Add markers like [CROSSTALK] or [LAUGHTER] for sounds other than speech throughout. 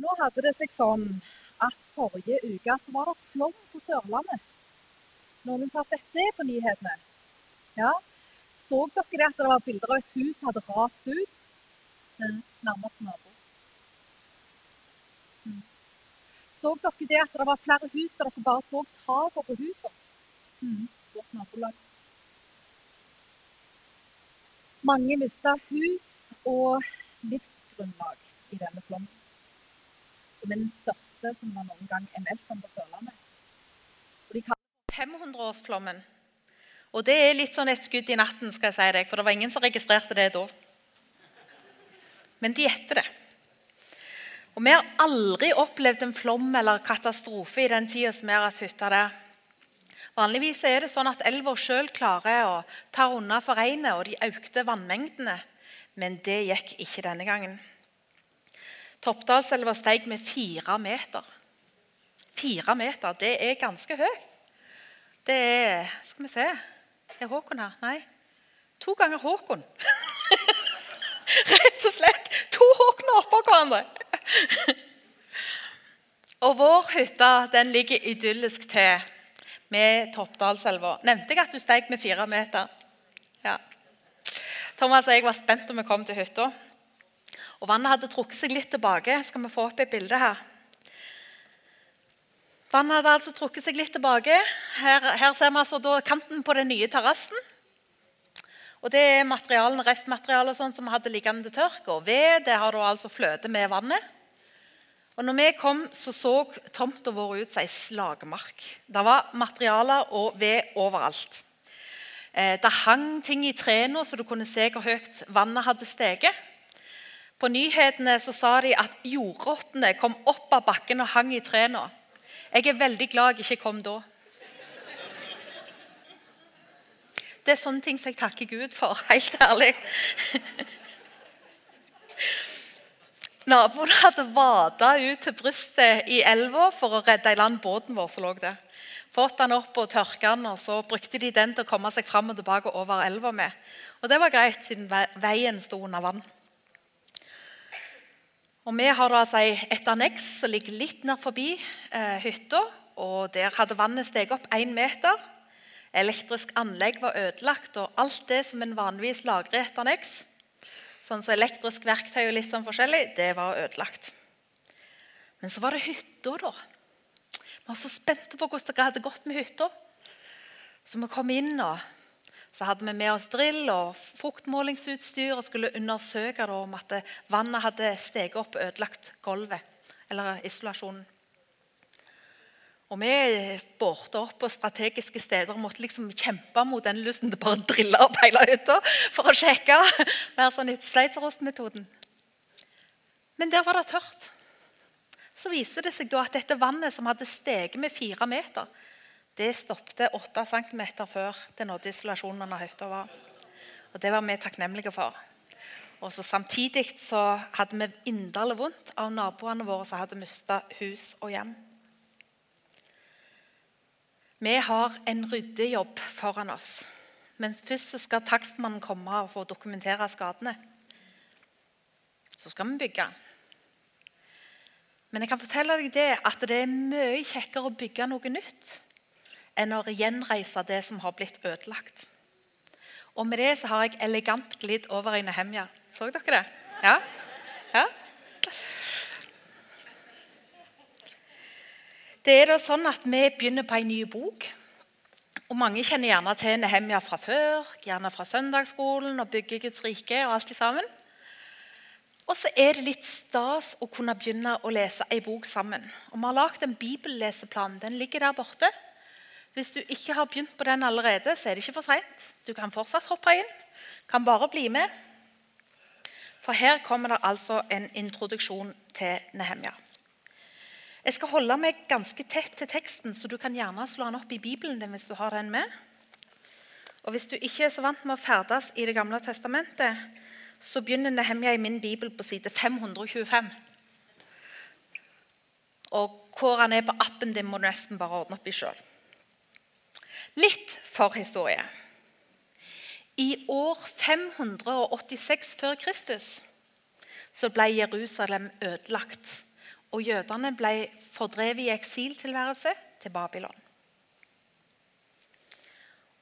Nå hadde det seg sånn at forrige uke så var det flom på Sørlandet. Noen har sett det på nyhetene? Ja. Så dere det at det var bilder av et hus som hadde rast ut? Den nærmeste nabo. Mm. Så dere det at det var flere hus der dere bare så taket på husene? Mm. Vårt nabolag. Mange mista hus og livsgrunnlag i denne flommen som er den største som man noen gang er meldt om på Sørlandet. Og de kaller 500-årsflommen. Og det er litt sånn et skudd i natten, skal jeg si deg, for det var ingen som registrerte det da. Men de gjetter det. Og vi har aldri opplevd en flom eller katastrofe i den tida som vi har hatt hytta der. Vanligvis er det sånn at elva sjøl klarer å ta unna for regnet og de økte vannmengdene. Men det gikk ikke denne gangen. Toppdalselva steg med fire meter. Fire meter, det er ganske høyt. Det er Skal vi se Er Håkon her? Nei. To ganger Håkon. [LAUGHS] Rett og slett to Håkoner oppå hverandre. [LAUGHS] og vår hytte den ligger idyllisk til med Toppdalselva. Nevnte jeg at du steg med fire meter? Ja. Thomas og jeg var spent om vi kom til hytta. Og Vannet hadde trukket seg litt tilbake. Skal vi få opp et bilde her? Vannet hadde altså trukket seg litt tilbake. Her, her ser vi altså kanten på den nye terrassen. Og Det er materialen, restmaterialet sånn som vi hadde liggende til tørk. Og ved det har du altså fløte med vannet. Og når vi kom, så så tomta vår ut som ei slagmark. Det var materialer og ved overalt. Eh, det hang ting i trærne, så du kunne se hvor høyt vannet hadde steget. På nyhetene så sa de at jordrottene kom opp av bakken og hang i trærne. Jeg er veldig glad jeg ikke kom da. Det er sånne ting som jeg takker Gud for, [LAUGHS] helt ærlig. Naboen hadde vada ut til brystet i elva for å redde i land båten vår som lå der. Fått den opp og tørka den, og så brukte de den til å komme seg fram og tilbake over elva med. Og det var greit, siden veien sto under vann. Og Vi har altså et anneks som ligger litt nær forbi eh, hytta. og Der hadde vannet steget opp én meter. Elektrisk anlegg var ødelagt, og alt det som en vanligvis lagrer i et anneks, sånn som elektrisk verktøy og litt sånn forskjellig, det var ødelagt. Men så var det hytta, da. Vi var så spente på hvordan det hadde gått med hytta. Så vi kom inn og så hadde vi med oss drill og fuktmålingsutstyr og skulle undersøke om at vannet hadde steget opp og ødelagt gulvet, eller isolasjonen. Og Vi bårte opp på strategiske steder og måtte liksom kjempe mot den lysten til bare å drille opp hele hytta for å sjekke. Mer sånn etter. Men der var det tørt. Så viste det seg da at dette vannet som hadde steget med fire meter, det stoppet 8 cm før det nådde isolasjonen under Høyta var. Og Det var vi takknemlige for. Og så Samtidig så hadde vi inderlig vondt av naboene våre som hadde mista hus og hjem. Vi har en ryddejobb foran oss. Men først skal takstmannen komme og få dokumentere skadene. Så skal vi bygge. Men jeg kan fortelle deg det at det er mye kjekkere å bygge noe nytt enn å gjenreise det som har blitt ødelagt. Og med det så har jeg elegant glidd over i Nehemja. Så dere det? Ja? ja? Det er da sånn at Vi begynner på en ny bok. Og Mange kjenner gjerne til Nehemja fra før, gjerne fra søndagsskolen og bygge Guds rike. og alt sammen. Og så er det litt stas å kunne begynne å lese ei bok sammen. Og Vi har lagd en bibelleseplan. Den ligger der borte. Hvis du ikke har begynt på den allerede, så er det ikke for seint. Du kan fortsatt hoppe inn. Kan bare bli med. For her kommer det altså en introduksjon til Nehemja. Jeg skal holde meg ganske tett til teksten, så du kan gjerne slå den opp i Bibelen din hvis du har den med. Og Hvis du ikke er så vant med å ferdes i Det gamle testamentet, så begynner Nehemja i min bibel på side 525. Og hvor han er på appen din, må du nesten bare ordne opp i sjøl. Litt forhistorie. I år 586 før Kristus så ble Jerusalem ødelagt. og jødene ble fordrevet i eksiltilværelse til Babylon.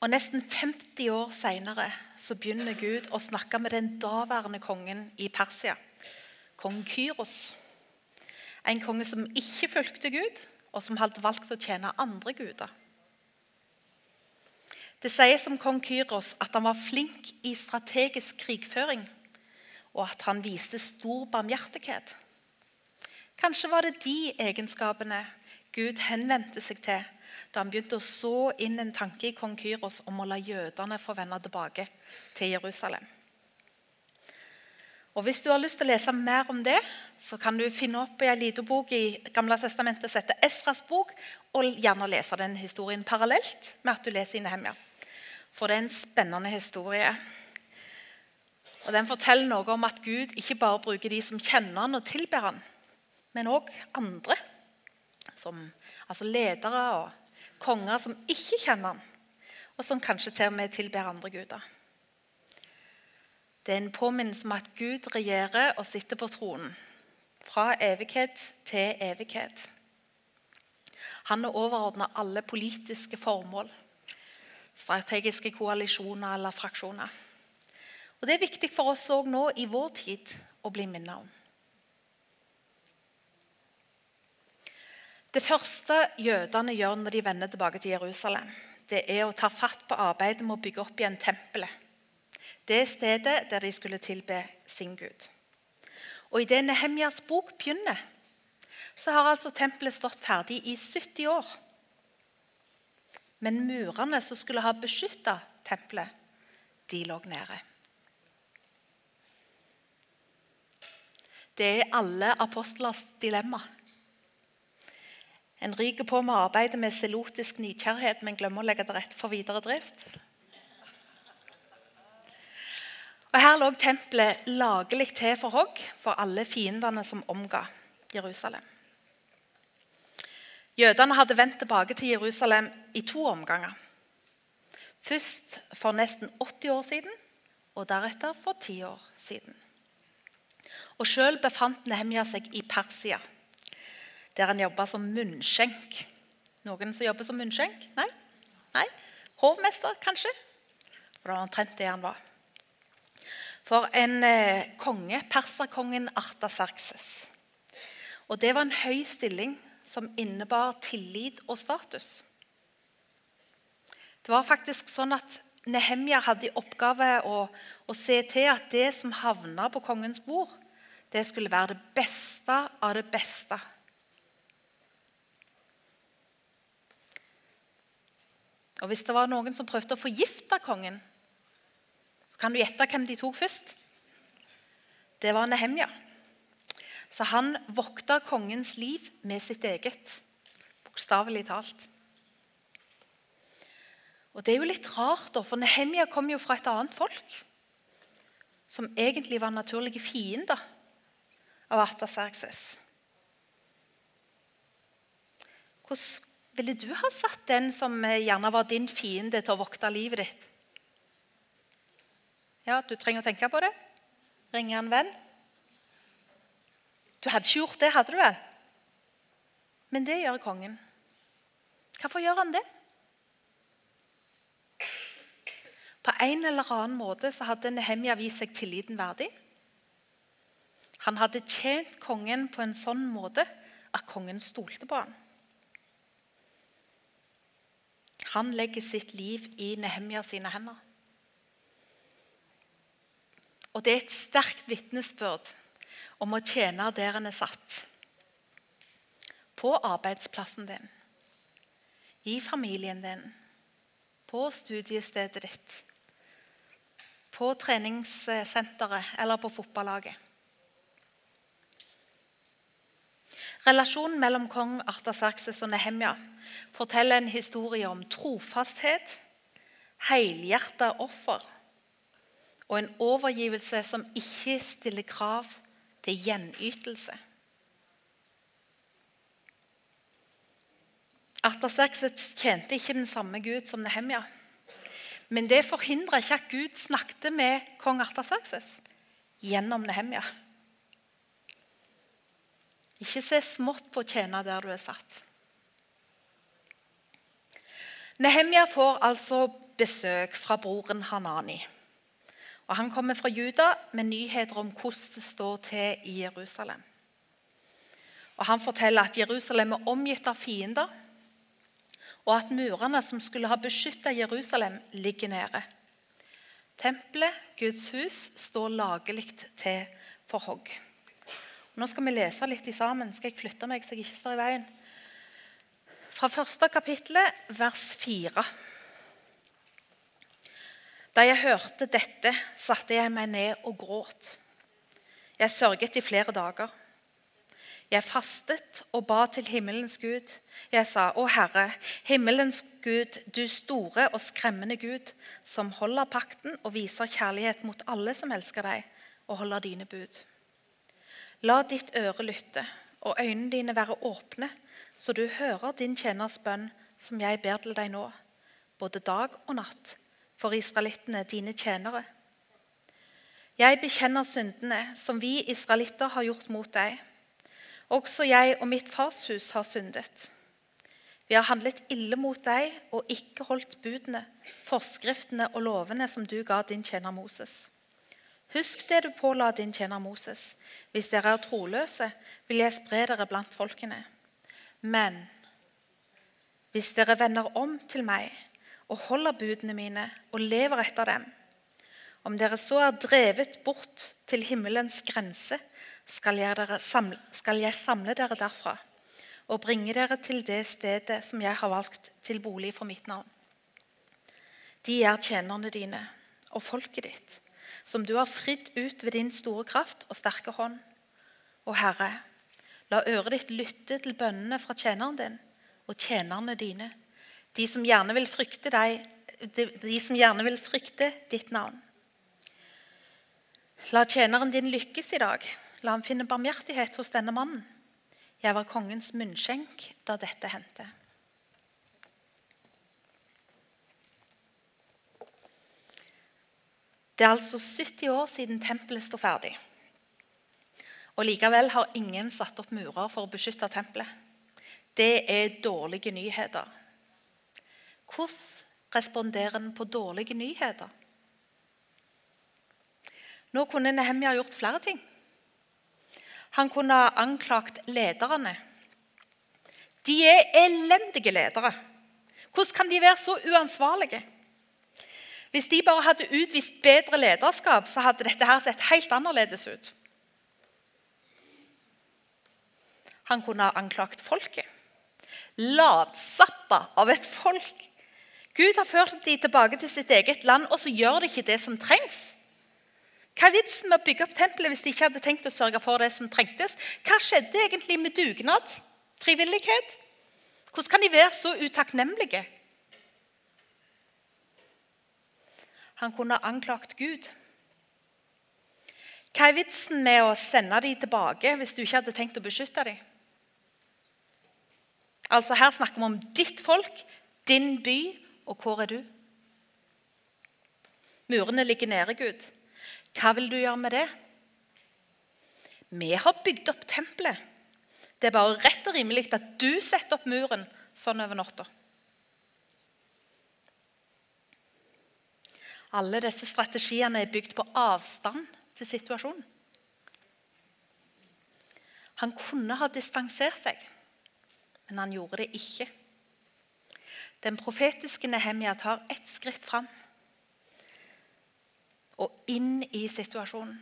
Og Nesten 50 år seinere begynner Gud å snakke med den daværende kongen i Persia, kong Kyros. En konge som ikke fulgte Gud, og som hadde valgt å tjene andre guder. Det sies om kong Kyros at han var flink i strategisk krigføring, og at han viste stor barmhjertighet. Kanskje var det de egenskapene Gud henvendte seg til da han begynte å så inn en tanke i kong Kyros om å la jødene få vende tilbake til Jerusalem. Og Hvis du har lyst til å lese mer om det, så kan du finne opp i en liten bok i Gamle testamentet som heter Esras bok, og gjerne lese den historien parallelt med at du leser i Nehemia. For det er en spennende historie. Og Den forteller noe om at Gud ikke bare bruker de som kjenner han og tilber han, men òg andre. Som, altså ledere og konger som ikke kjenner han, og som kanskje til og med tilber andre guder. Det er en påminnelse om at Gud regjerer og sitter på tronen. Fra evighet til evighet. Han er overordna alle politiske formål, strategiske koalisjoner eller fraksjoner. Og Det er viktig for oss òg nå i vår tid å bli minnet om. Det første jødene gjør når de vender tilbake til Jerusalem, det er å ta fatt på arbeidet med å bygge opp igjen tempelet. Det stedet der de skulle tilbe sin Gud. Og Idet Nehemjas bok begynner, så har altså tempelet stått ferdig i 70 år. Men murene som skulle ha beskytta tempelet, de lå nede. Det er alle apostlers dilemma. En ryker på med arbeidet med selotisk nidkjærhet, men glemmer å legge til rette for videre drift. Og Her lå tempelet lagelig til for hogg for alle fiendene som omga Jerusalem. Jødene hadde vendt tilbake til Jerusalem i to omganger. Først for nesten 80 år siden, og deretter for ti år siden. Og Sjøl befant Nehemia seg i Persia der han jobba som munnskjenk. Noen som jobber som munnskjenk? Nei? Nei? Hovmester, kanskje? For det var omtrent det han var. For en eh, konge, perserkongen Artaserkses. Og det var en høy stilling som innebar tillit og status. Det var faktisk sånn at Nehemja hadde i oppgave å, å se til at det som havna på kongens bord, det skulle være det beste av det beste Og Hvis det var noen som prøvde å forgifte kongen, kan du gjette hvem de tok først? Det var Nehemja. Så han vokta kongens liv med sitt eget, bokstavelig talt. Og Det er jo litt rart, da, for Nehemja kom jo fra et annet folk. Som egentlig var naturlige fiender av Artaserkses. Hvordan ville du ha satt den som gjerne var din fiende, til å vokte livet ditt? Ja, Du trenger å tenke på det. Ringe en venn. Du hadde ikke gjort det, hadde du vel? Men det gjør kongen. Hvorfor gjør han det? På en eller annen måte så hadde Nehemia vist seg tilliten verdig. Han hadde tjent kongen på en sånn måte at kongen stolte på ham. Han legger sitt liv i Nehemia sine hender. Og det er et sterkt vitnesbyrd om å tjene der en er satt. På arbeidsplassen din, i familien din, på studiestedet ditt, på treningssenteret eller på fotballaget. Relasjonen mellom kong Artaserkses og Nehemja forteller en historie om trofasthet, helhjertet offer og en overgivelse som ikke stiller krav til gjenytelse. Artaserkses tjente ikke den samme Gud som Nehemja. Men det forhindra ikke at Gud snakket med kong Artaserkses gjennom Nehemja. Ikke se smått på å tjene der du er satt. Nehemja får altså besøk fra broren Hanani. Og Han kommer fra Juda med nyheter om hvordan det står til i Jerusalem. Og Han forteller at Jerusalem er omgitt av fiender, og at murene som skulle ha beskytta Jerusalem, ligger nede. Tempelet, Guds hus, står lagelig til for hogg. Nå skal vi lese litt sammen. Skal jeg flytte meg så jeg ikke står i veien? Fra første kapittelet, vers fire. Da jeg hørte dette, satte jeg meg ned og gråt. Jeg sørget i flere dager. Jeg fastet og ba til himmelens Gud. Jeg sa, Å Herre, himmelens Gud, du store og skremmende Gud, som holder pakten og viser kjærlighet mot alle som elsker deg og holder dine bud. La ditt øre lytte og øynene dine være åpne, så du hører din tjeners bønn, som jeg ber til deg nå, både dag og natt for israelittene, dine tjenere. Jeg bekjenner syndene som vi israelitter har gjort mot deg. Også jeg og mitt fars hus har syndet. Vi har handlet ille mot deg og ikke holdt budene, forskriftene og lovene som du ga din tjener Moses. Husk det du påla din tjener Moses. Hvis dere er troløse, vil jeg spre dere blant folkene. Men hvis dere vender om til meg og holder budene mine og lever etter dem. Om dere så er drevet bort til himmelens grense, skal jeg, samle, skal jeg samle dere derfra og bringe dere til det stedet som jeg har valgt til bolig for mitt navn. De er tjenerne dine og folket ditt, som du har fridd ut ved din store kraft og sterke hånd. Og Herre, la øret ditt lytte til bønnene fra tjeneren din og tjenerne dine de som gjerne vil frykte deg, de, som gjerne vil frykte ditt navn. La tjeneren din lykkes i dag. La ham finne barmhjertighet hos denne mannen. Jeg var kongens munnskjenk da dette hendte. Det er altså 70 år siden tempelet står ferdig. Og Likevel har ingen satt opp murer for å beskytte tempelet. Det er dårlige nyheter. Hvordan responderer en på dårlige nyheter? Nå kunne Nehemja gjort flere ting. Han kunne ha anklagt lederne. De er elendige ledere. Hvordan kan de være så uansvarlige? Hvis de bare hadde utvist bedre lederskap, så hadde dette her sett helt annerledes ut. Han kunne ha anklagt folket. Latsappa av et folk Gud har ført dem tilbake til sitt eget land, og så gjør de ikke det som trengs. Hva er vitsen med å bygge opp tempelet hvis de ikke hadde tenkt å sørge for det som trengtes? Hva skjedde egentlig med dugnad? Frivillighet? Hvordan kan de være så utakknemlige? Han kunne ha anklagt Gud. Hva er vitsen med å sende dem tilbake hvis du ikke hadde tenkt å beskytte dem? Altså Her snakker vi om ditt folk, din by og hvor er du? Murene ligger nede, Gud. Hva vil du gjøre med det? Vi har bygd opp tempelet. Det er bare rett og rimelig at du setter opp muren sånn over natta. Alle disse strategiene er bygd på avstand til situasjonen. Han kunne ha distansert seg, men han gjorde det ikke. Den profetiske Nehemia tar ett skritt fram og inn i situasjonen.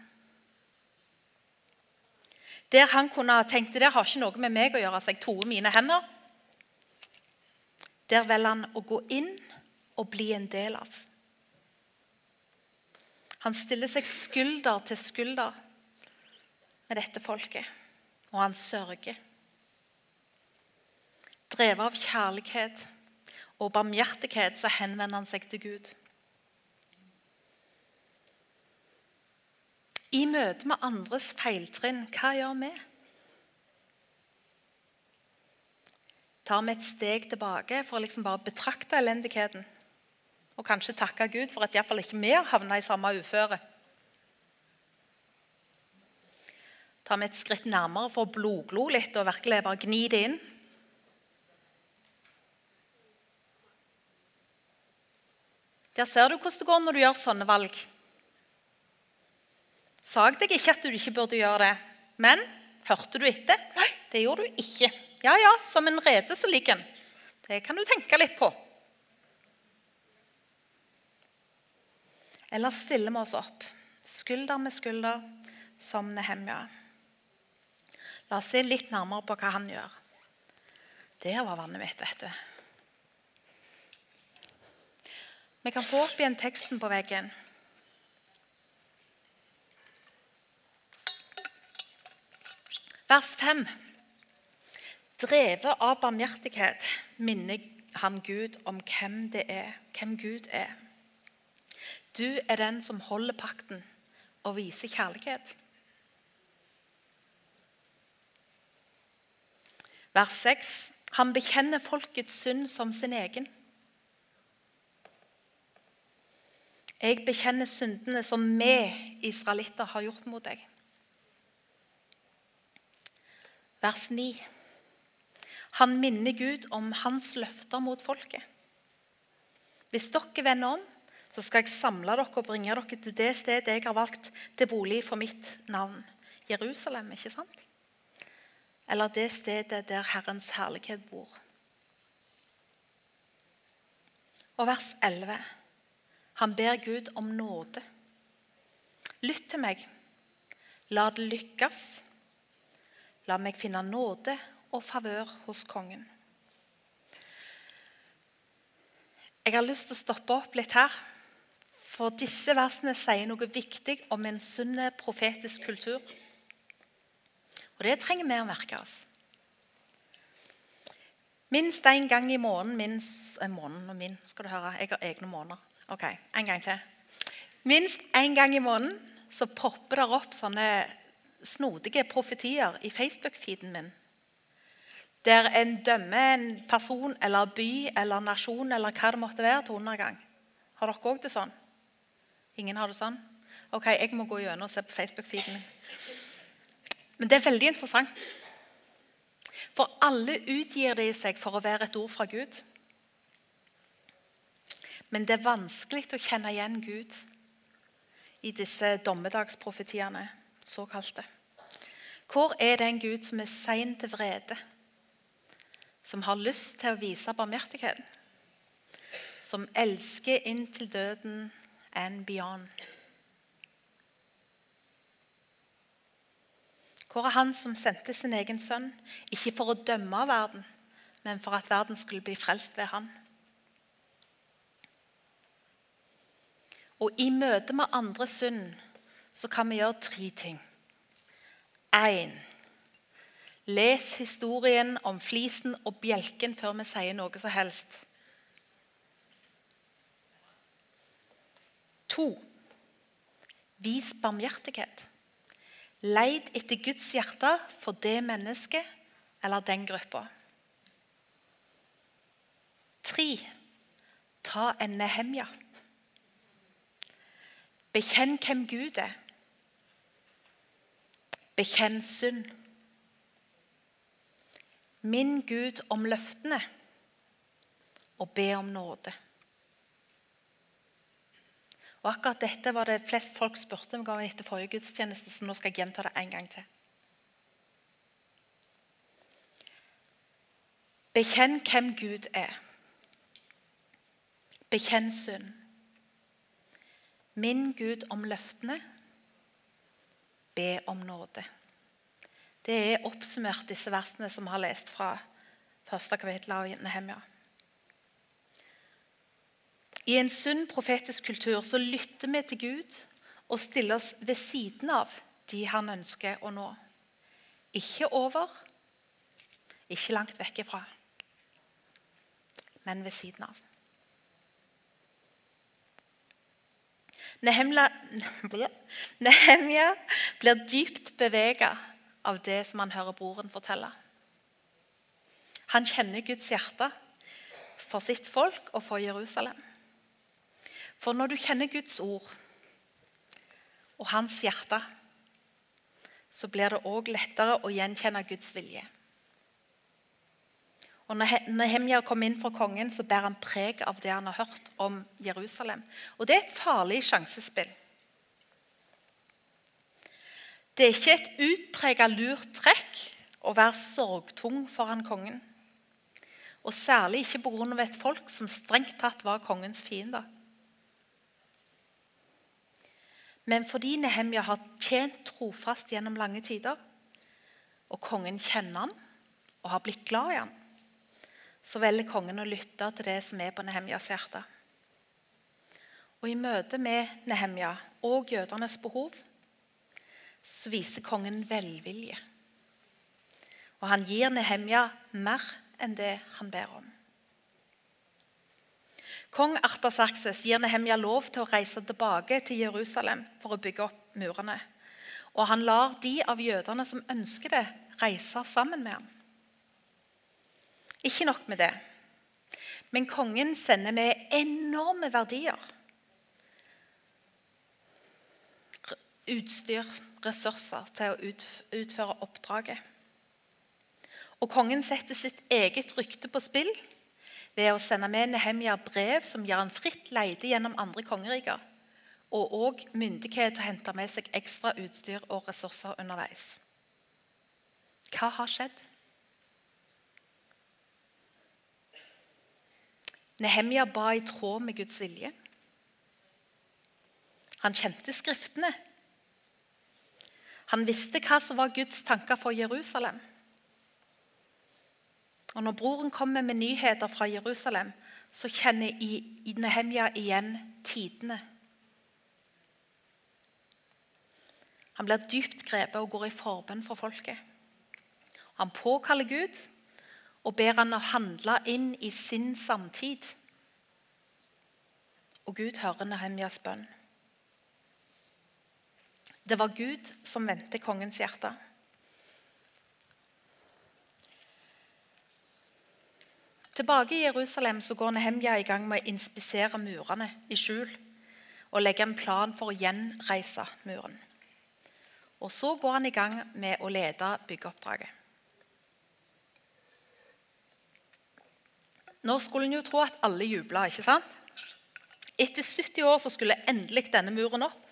Der han kunne ha tenkt det har ikke noe med meg å gjøre, så jeg toer mine hender. Der velger han å gå inn og bli en del av. Han stiller seg skulder til skulder med dette folket, og han sørger. Drevet av kjærlighet og barmhjertighet, så henvender han seg til Gud. I møte med andres feiltrinn, hva gjør vi? Tar vi et steg tilbake for å liksom bare betrakte elendigheten? Og kanskje takke Gud for at iallfall ikke vi har havna i samme uføre? tar vi et skritt nærmere for å blodglo litt og virkelig bare gni det inn. Der ser du hvordan det går når du gjør sånne valg. Sa jeg deg ikke at du ikke burde gjøre det, men hørte du etter? Nei, det gjorde du ikke. Ja, ja, som en rede så ligger den. Det kan du tenke litt på. Eller stiller vi oss opp, skulder med skulder, som Nehemja. La oss se litt nærmere på hva han gjør. Der var vannet mitt, vet du. Vi kan få opp igjen teksten på veggen. Vers 5. Drevet av barmhjertighet minner han Gud om hvem det er, hvem Gud er. Du er den som holder pakten og viser kjærlighet. Vers 6. Han bekjenner folkets synd som sin egen. Jeg bekjenner syndene som vi israelitter har gjort mot deg. Vers 9. Han minner Gud om hans løfter mot folket. Hvis dere vender om, så skal jeg samle dere og bringe dere til det stedet jeg har valgt til bolig for mitt navn. Jerusalem, ikke sant? Eller det stedet der Herrens herlighet bor. Og vers 11. Han ber Gud om nåde. Lytt til meg. La det lykkes. La meg finne nåde og favør hos kongen. Jeg har lyst til å stoppe opp litt her. For disse versene sier noe viktig om en sunn profetisk kultur. Og det trenger vi å merke oss. Minst én gang i måneden minst, måned og min, skal du høre, Jeg har egne måneder. Ok, En gang til. Minst én gang i måneden så popper det opp sånne snodige profetier i Facebook-feeden min. Der en dømmer en person eller by eller nasjon eller hva det måtte være til undergang. Har dere òg det sånn? Ingen har det sånn? Ok, jeg må gå gjennom og se på Facebook-feeden min. Men det er veldig interessant. For alle utgir det i seg for å være et ord fra Gud. Men det er vanskelig å kjenne igjen Gud i disse dommedagsprofetiene, såkalte. Hvor er den Gud som er sein til vrede, som har lyst til å vise barmhjertighet, som elsker inn til døden and beyond? Hvor er han som sendte sin egen sønn, ikke for å dømme verden, men for at verden skulle bli frelst ved han? Og i møte med andres synd så kan vi gjøre tre ting. Én Les historien om flisen og bjelken før vi sier noe som helst. To. Vis barmhjertighet. Leid etter Guds hjerte for det mennesket eller den gruppa. Tre. Ta en Nehemja. Bekjenn hvem Gud er. Bekjenn synd. Minn Gud om løftene og be om nåde. Og Akkurat dette var det flest folk spurte om etter forrige gudstjeneste, så nå skal jeg gjenta det en gang til. Bekjenn hvem Gud er. Bekjenn synd. Minn Gud om løftene. Be om nåde. Det er oppsummert disse versene som vi har lest fra første kapittel av Nehemia. I en sunn profetisk kultur så lytter vi til Gud og stiller oss ved siden av de han ønsker å nå. Ikke over, ikke langt vekk ifra, men ved siden av. Nehemia, [LAUGHS] blir dypt bevega av det som han hører broren fortelle. Han kjenner Guds hjerte for sitt folk og for Jerusalem. For når du kjenner Guds ord og hans hjerte, så blir det òg lettere å gjenkjenne Guds vilje. Og Når Nehemja kommer inn for kongen, så bærer han preg av det han har hørt om Jerusalem. Og det er et farlig sjansespill. Det er ikke et utpreget lurt trekk å være sorgtung foran kongen. Og særlig ikke pga. et folk som strengt tatt var kongens fiender. Men fordi Nehemja har tjent trofast gjennom lange tider, og kongen kjenner han og har blitt glad i han, så velger kongen å lytte til det som er på Nehemjas hjerte. Og I møte med Nehemja og jødenes behov så viser kongen velvilje. Og han gir Nehemja mer enn det han ber om. Kong Artasakses gir Nehemja lov til å reise tilbake til Jerusalem for å bygge opp murene. Og han lar de av jødene som ønsker det, reise sammen med ham. Ikke nok med det, men kongen sender med enorme verdier. Utstyr, ressurser til å utføre oppdraget. Og kongen setter sitt eget rykte på spill ved å sende med Nehemja brev som gjør han fritt leide gjennom andre kongeriker, og òg myndighet til å hente med seg ekstra utstyr og ressurser underveis. Hva har skjedd? Nehemja ba i tråd med Guds vilje. Han kjente Skriftene. Han visste hva som var Guds tanker for Jerusalem. Og Når broren kommer med nyheter fra Jerusalem, så kjenner Nehemja igjen tidene. Han blir dypt grepet og går i forbønn for folket. Han påkaller Gud og ber han å handle inn i sin samtid. Og Gud hører Nehemjas bønn. Det var Gud som vendte kongens hjerte. Tilbake i Jerusalem så går Nehemja i gang med å inspisere murene i skjul og legge en plan for å gjenreise muren. Og Så går han i gang med å lede byggeoppdraget. Nå skulle en jo tro at alle jubla. ikke sant? Etter 70 år så skulle endelig denne muren opp.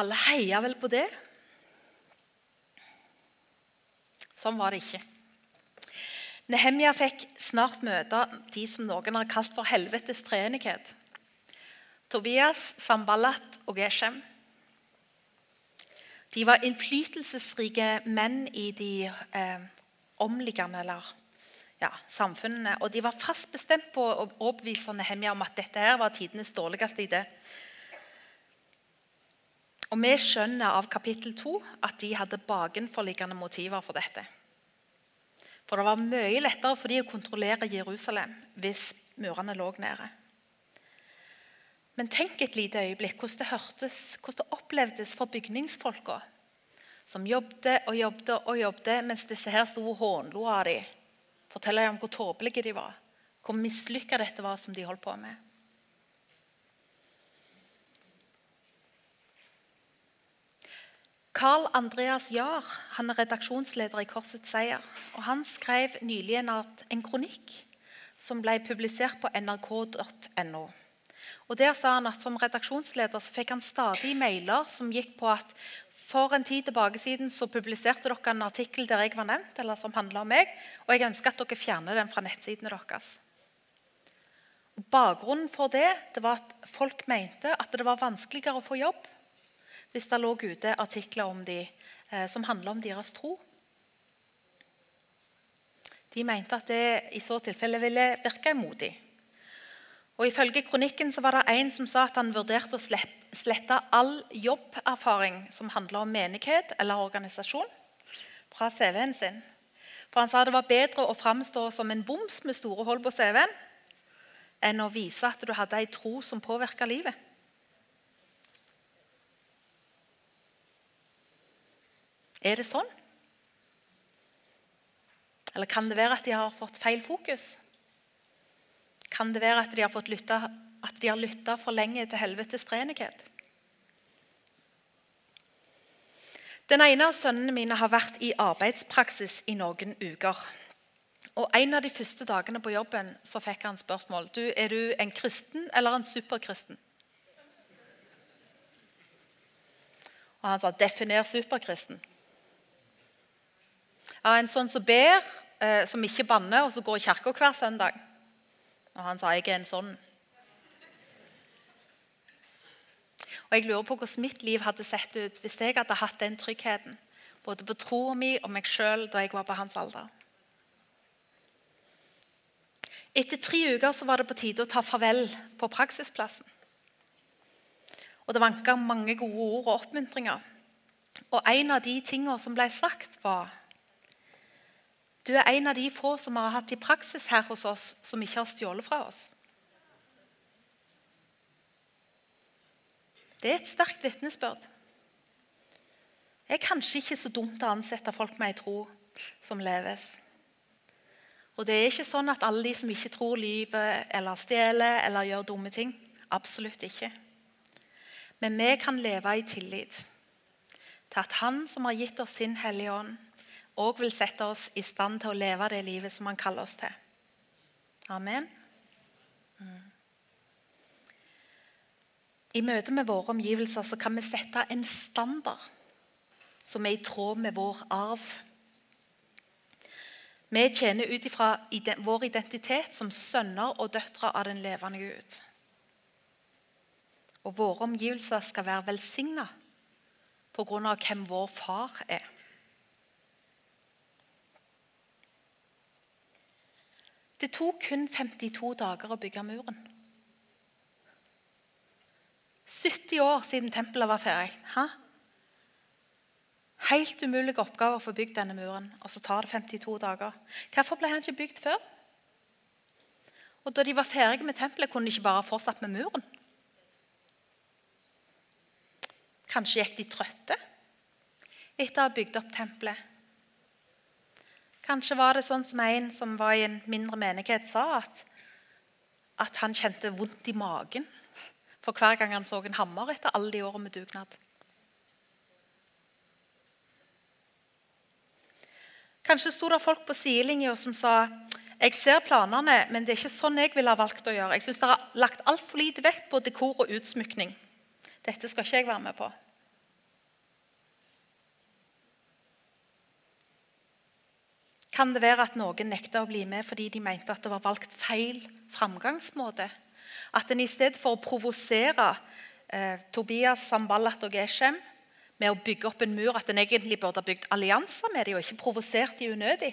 Alle heia vel på det. Sånn var det ikke. Nehemja fikk snart møte de som noen har kalt for helvetes treenighet. Tobias, Sambalat og Geshem. De var innflytelsesrike menn i de eh, omliggende eller, ja, samfunnene. Og de var fast bestemt på å overbevise Nehemja om at dette her var tidenes dårligste idé. Og Vi skjønner av kapittel 2 at de hadde bakenforliggende motiver for dette. For det var mye lettere for de å kontrollere Jerusalem hvis murene lå nede. Men tenk et lite øyeblikk hvordan det hørtes, hvordan det opplevdes for bygningsfolka, som jobbet og jobbet og jobbet mens disse her sto og hånlo av dem. Forteller dem hvor tåpelige de var, hvor mislykka dette var som de holdt på med. Carl Andreas Jahr han er redaksjonsleder i Korsets Seier. og Han skrev nylig en, en kronikk som ble publisert på nrk.no. Og Der sa han at som redaksjonsleder så fikk han stadig mailer som gikk på at for en tid tilbake siden så publiserte dere en artikkel der jeg var nevnt, eller som handla om meg, og jeg ønsker at dere fjerner den fra nettsidene deres. Bakgrunnen for det, det var at folk mente at det var vanskeligere å få jobb hvis det lå ute artikler om de, eh, som handla om deres tro. De mente at det i så tilfelle ville virke dem. Og Ifølge kronikken så var det en som sa at han vurderte å slette all jobberfaring som handla om menighet eller organisasjon, fra CV-en sin. For Han sa det var bedre å framstå som en boms med store hull på CV-en enn å vise at du hadde ei tro som påvirka livet. Er det sånn? Eller kan det være at de har fått feil fokus? Kan det være at de har, fått lytta, at de har lytta for lenge til helvetes treenighet? Den ene av sønnene mine har vært i arbeidspraksis i noen uker. Og En av de første dagene på jobben så fikk han spørsmål du, er du en kristen eller en superkristen. Og han sa 'definer superkristen'. Ja, en sånn som ber, eh, som ikke banner, og som går i kirka hver søndag. Og han sa 'jeg er en sånn'. Og jeg lurer på hvordan mitt liv hadde sett ut hvis jeg hadde hatt den tryggheten. Både på troa mi og meg sjøl da jeg var på hans alder. Etter tre uker så var det på tide å ta farvel på praksisplassen. Og Det vanka mange gode ord og oppmuntringer. Og En av de tingene som ble sagt, var Du er en av de få som har hatt i praksis her hos oss, som ikke har stjålet fra oss. Det er et sterkt vitnesbyrd. Det er kanskje ikke så dumt å ansette folk med ei tro som leves. Og det er ikke sånn at alle de som ikke tror, lyver eller stjeler eller gjør dumme ting. Absolutt ikke. Men vi kan leve i tillit til at Han som har gitt oss sin Hellige Ånd, òg vil sette oss i stand til å leve det livet som Han kaller oss til. Amen. Mm. I møte med våre omgivelser så kan vi sette en standard som er i tråd med vår arv. Vi tjener ut ifra vår identitet som sønner og døtre av den levende Gud. Og våre omgivelser skal være velsigna pga. hvem vår far er. Det tok kun 52 dager å bygge muren. 70 år siden tempelet var ferdig. Ha? Helt umulig oppgave å få bygd denne muren, og så tar det 52 dager. Hvorfor ble han ikke bygd før? Og Da de var ferdige med tempelet, kunne de ikke bare fortsatt med muren? Kanskje gikk de trøtte etter å ha bygd opp tempelet. Kanskje var det sånn som en som var i en mindre menighet, sa, at, at han kjente vondt i magen for hver gang han så en hammer etter alle de årene med dugnad. Kanskje sto det folk på sidelinja som sa jeg ser planene, men det er ikke sånn jeg ville ha valgt å gjøre. Jeg syns dere har lagt altfor lite vekt på dekor og utsmykning. Dette skal ikke jeg være med på. Kan det være at noen nekta å bli med fordi de mente at det var valgt feil framgangsmåte? At en i stedet for å provosere eh, Tobias, Samballat og Geshem med å bygge opp en mur, at en egentlig burde ha bygd allianser med dem og ikke provosert dem unødig.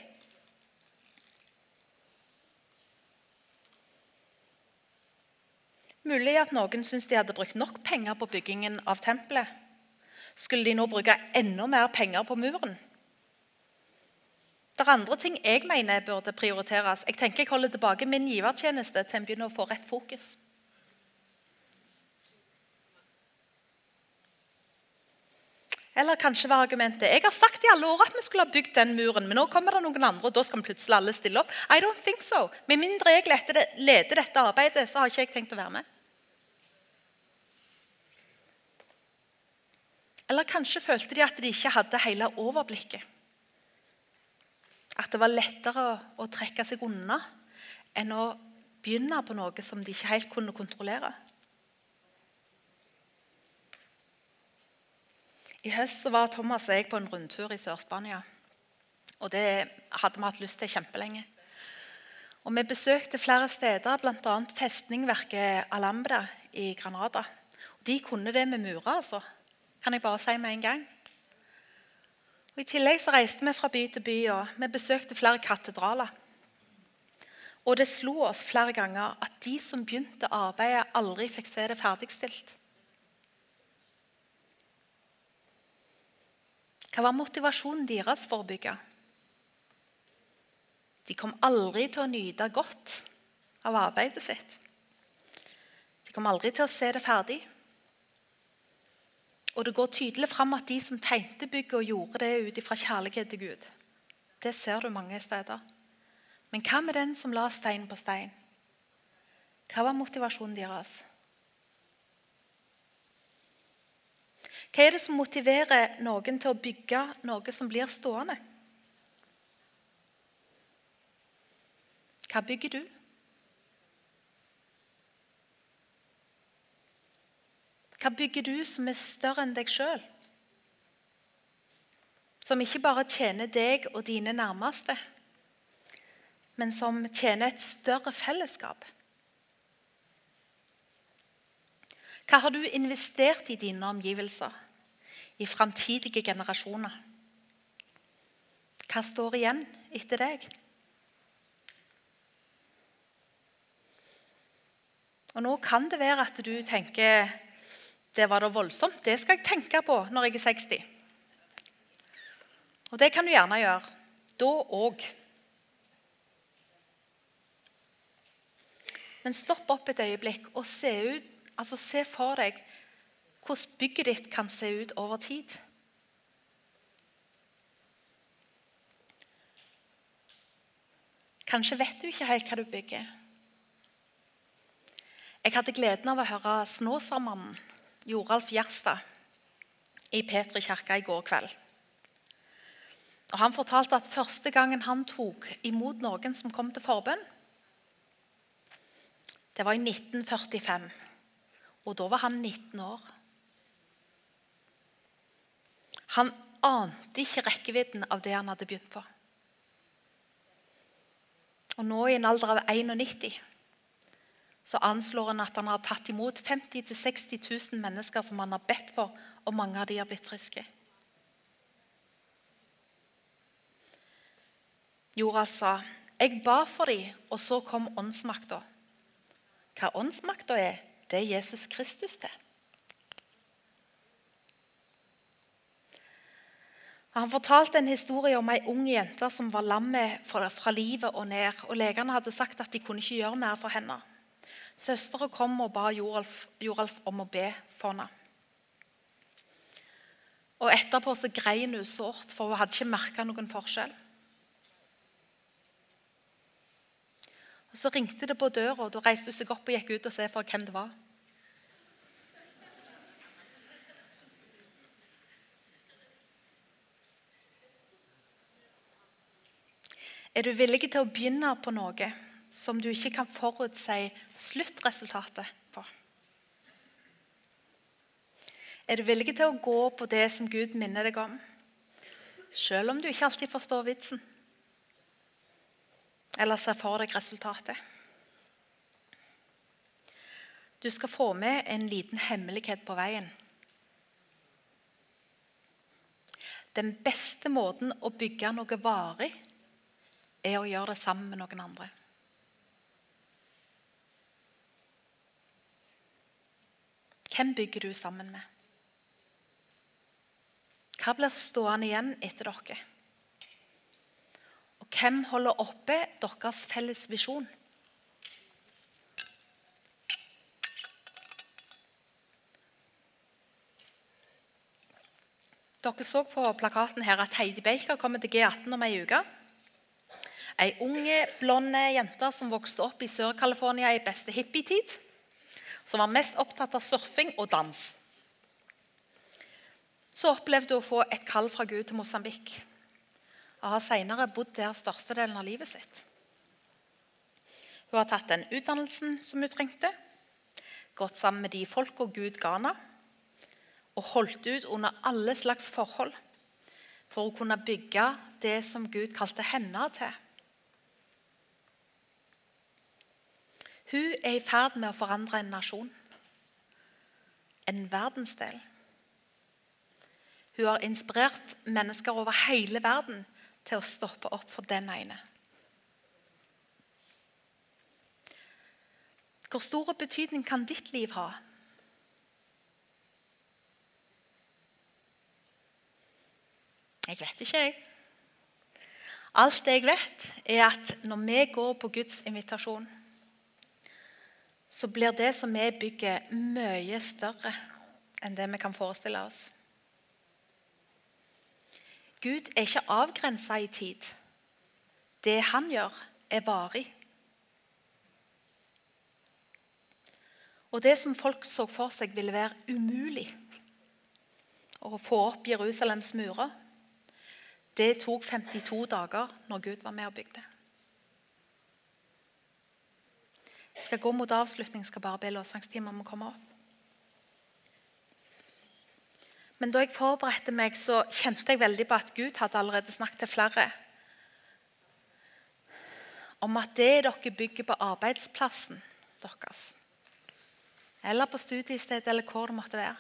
Mulig at noen syntes de hadde brukt nok penger på byggingen av tempelet. Skulle de nå bruke enda mer penger på muren? Det er andre ting jeg mener burde prioriteres. Jeg tenker jeg holder tilbake min givertjeneste til en begynner å få rett fokus. Eller kanskje var argumentet jeg har sagt i alle år at vi skulle ha bygd den muren, men nå kommer det noen andre, og da skal plutselig alle stille opp. I don't think so. Med mindre jeg leder dette arbeidet, så har ikke jeg tenkt å være med. Eller kanskje følte de at de ikke hadde hele overblikket. At det var lettere å trekke seg unna enn å begynne på noe som de ikke helt kunne kontrollere. I høst var Thomas og jeg på en rundtur i Sør-Spania. Og Det hadde vi hatt lyst til kjempelenge. Og Vi besøkte flere steder, bl.a. festningverket Alhambra i Granada. Og de kunne det med murer, altså. Kan jeg bare si med en gang. Og I tillegg så reiste vi fra by til by, og vi besøkte flere katedraler. Og det slo oss flere ganger at de som begynte arbeidet, aldri fikk se det ferdigstilt. Hva var motivasjonen deres for å bygge? De kom aldri til å nyte godt av arbeidet sitt. De kom aldri til å se det ferdig. Og det går tydelig fram at de som tegnte bygget, og gjorde det ut ifra kjærlighet til Gud. Det ser du mange steder. Men hva med den som la stein på stein? Hva var motivasjonen deres? Hva er det som motiverer noen til å bygge noe som blir stående? Hva bygger du? Hva bygger du som er større enn deg sjøl? Som ikke bare tjener deg og dine nærmeste, men som tjener et større fellesskap? Hva har du investert i dine omgivelser, i framtidige generasjoner? Hva står igjen etter deg? Og Nå kan det være at du tenker det var da voldsomt. Det skal jeg tenke på når jeg er 60. Og det kan du gjerne gjøre. Da òg. Men stopp opp et øyeblikk og se, ut, altså se for deg hvordan bygget ditt kan se ut over tid. Kanskje vet du ikke helt hva du bygger. Jeg hadde gleden av å høre Snåsamannen, Joralf Gjerstad, i Petri kirke i går kveld. Og Han fortalte at første gangen han tok imot noen som kom til forbønn, det var i 1945. Og da var han 19 år. Han ante ikke rekkevidden av det han hadde begynt på. Og nå, i en alder av 91, så anslår han at han har tatt imot 50 000-60 000 mennesker som han har bedt for, og mange av de har blitt friske. Joralf sa, 'Jeg ba for dem, og så kom åndsmakta.' Hva åndsmakta er, det er Jesus Kristus, det. Han fortalte en historie om ei ung jente som var lam fra livet og ned. og Legene hadde sagt at de kunne ikke gjøre mer for henne. Søstera kom og ba Joralf, Joralf, om å be for henne. Og Etterpå så grein hun sårt, for hun hadde ikke merka noen forskjell. Og Så ringte det på døra, og da reiste hun seg opp og gikk ut og se for hvem det var. Er du villig til å begynne på noe som du ikke kan forutsi sluttresultatet på? Er du villig til å gå på det som Gud minner deg om, selv om du ikke alltid forstår vitsen? Eller ser for deg resultatet? Du skal få med en liten hemmelighet på veien. Den beste måten å bygge noe varig er å gjøre det sammen med noen andre. Hvem bygger du sammen med? Hva blir stående igjen etter dere? Og hvem holder oppe deres felles visjon? Dere så på plakaten her at Heidi Baker kommer til G18 om ei uke. Ei unge, blond jente som vokste opp i Sør-California i beste hippietid som var mest opptatt av surfing og dans. Så opplevde hun å få et kall fra Gud til Mosambik og har senere bodd der størstedelen av livet sitt. Hun har tatt den utdannelsen som hun trengte, gått sammen med de folka Gud ga henne, og holdt ut under alle slags forhold for å kunne bygge det som Gud kalte henne til. Hun er i ferd med å forandre en nasjon. En verdensdel. Hun har inspirert mennesker over hele verden til å stoppe opp for den ene. Hvor stor betydning kan ditt liv ha? Jeg vet ikke, jeg. Alt jeg vet, er at når vi går på Guds invitasjon så blir det som vi bygger, mye større enn det vi kan forestille oss. Gud er ikke avgrensa i tid. Det han gjør, er varig. Og det som folk så for seg ville være umulig, å få opp Jerusalems murer. Det tok 52 dager når Gud var med og bygde. Jeg skal gå mot avslutning, skal bare be lovsangstimen om å komme opp. Men da jeg forberedte meg, så kjente jeg veldig på at Gud hadde allerede snakket til flere om at det dere bygger på arbeidsplassen deres, eller på studiestedet, eller hvor det måtte være,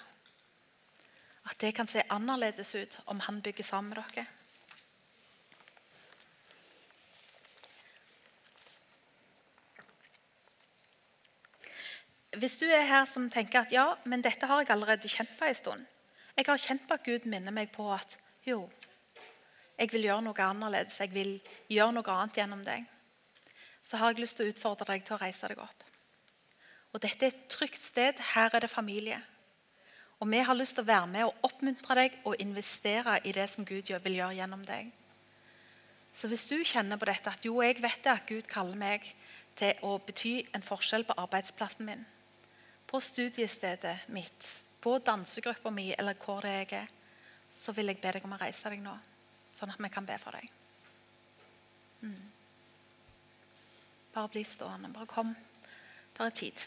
at det kan se annerledes ut om han bygger sammen med dere. Hvis du er her som tenker at ja, men dette har jeg allerede kjent på en stund. Jeg har kjent på at Gud minner meg på at jo, jeg vil gjøre noe annerledes. Jeg vil gjøre noe annet gjennom deg. Så har jeg lyst til å utfordre deg til å reise deg opp. Og Dette er et trygt sted. Her er det familie. Og vi har lyst til å være med og oppmuntre deg og investere i det som Gud vil gjøre gjennom deg. Så hvis du kjenner på dette at jo, jeg vet det at Gud kaller meg til å bety en forskjell på arbeidsplassen min, på studiestedet mitt, på dansegruppa mi eller hvor det jeg er, så vil jeg be deg om å reise deg nå, sånn at vi kan be for deg. Mm. Bare bli stående. Bare kom. Det er tid.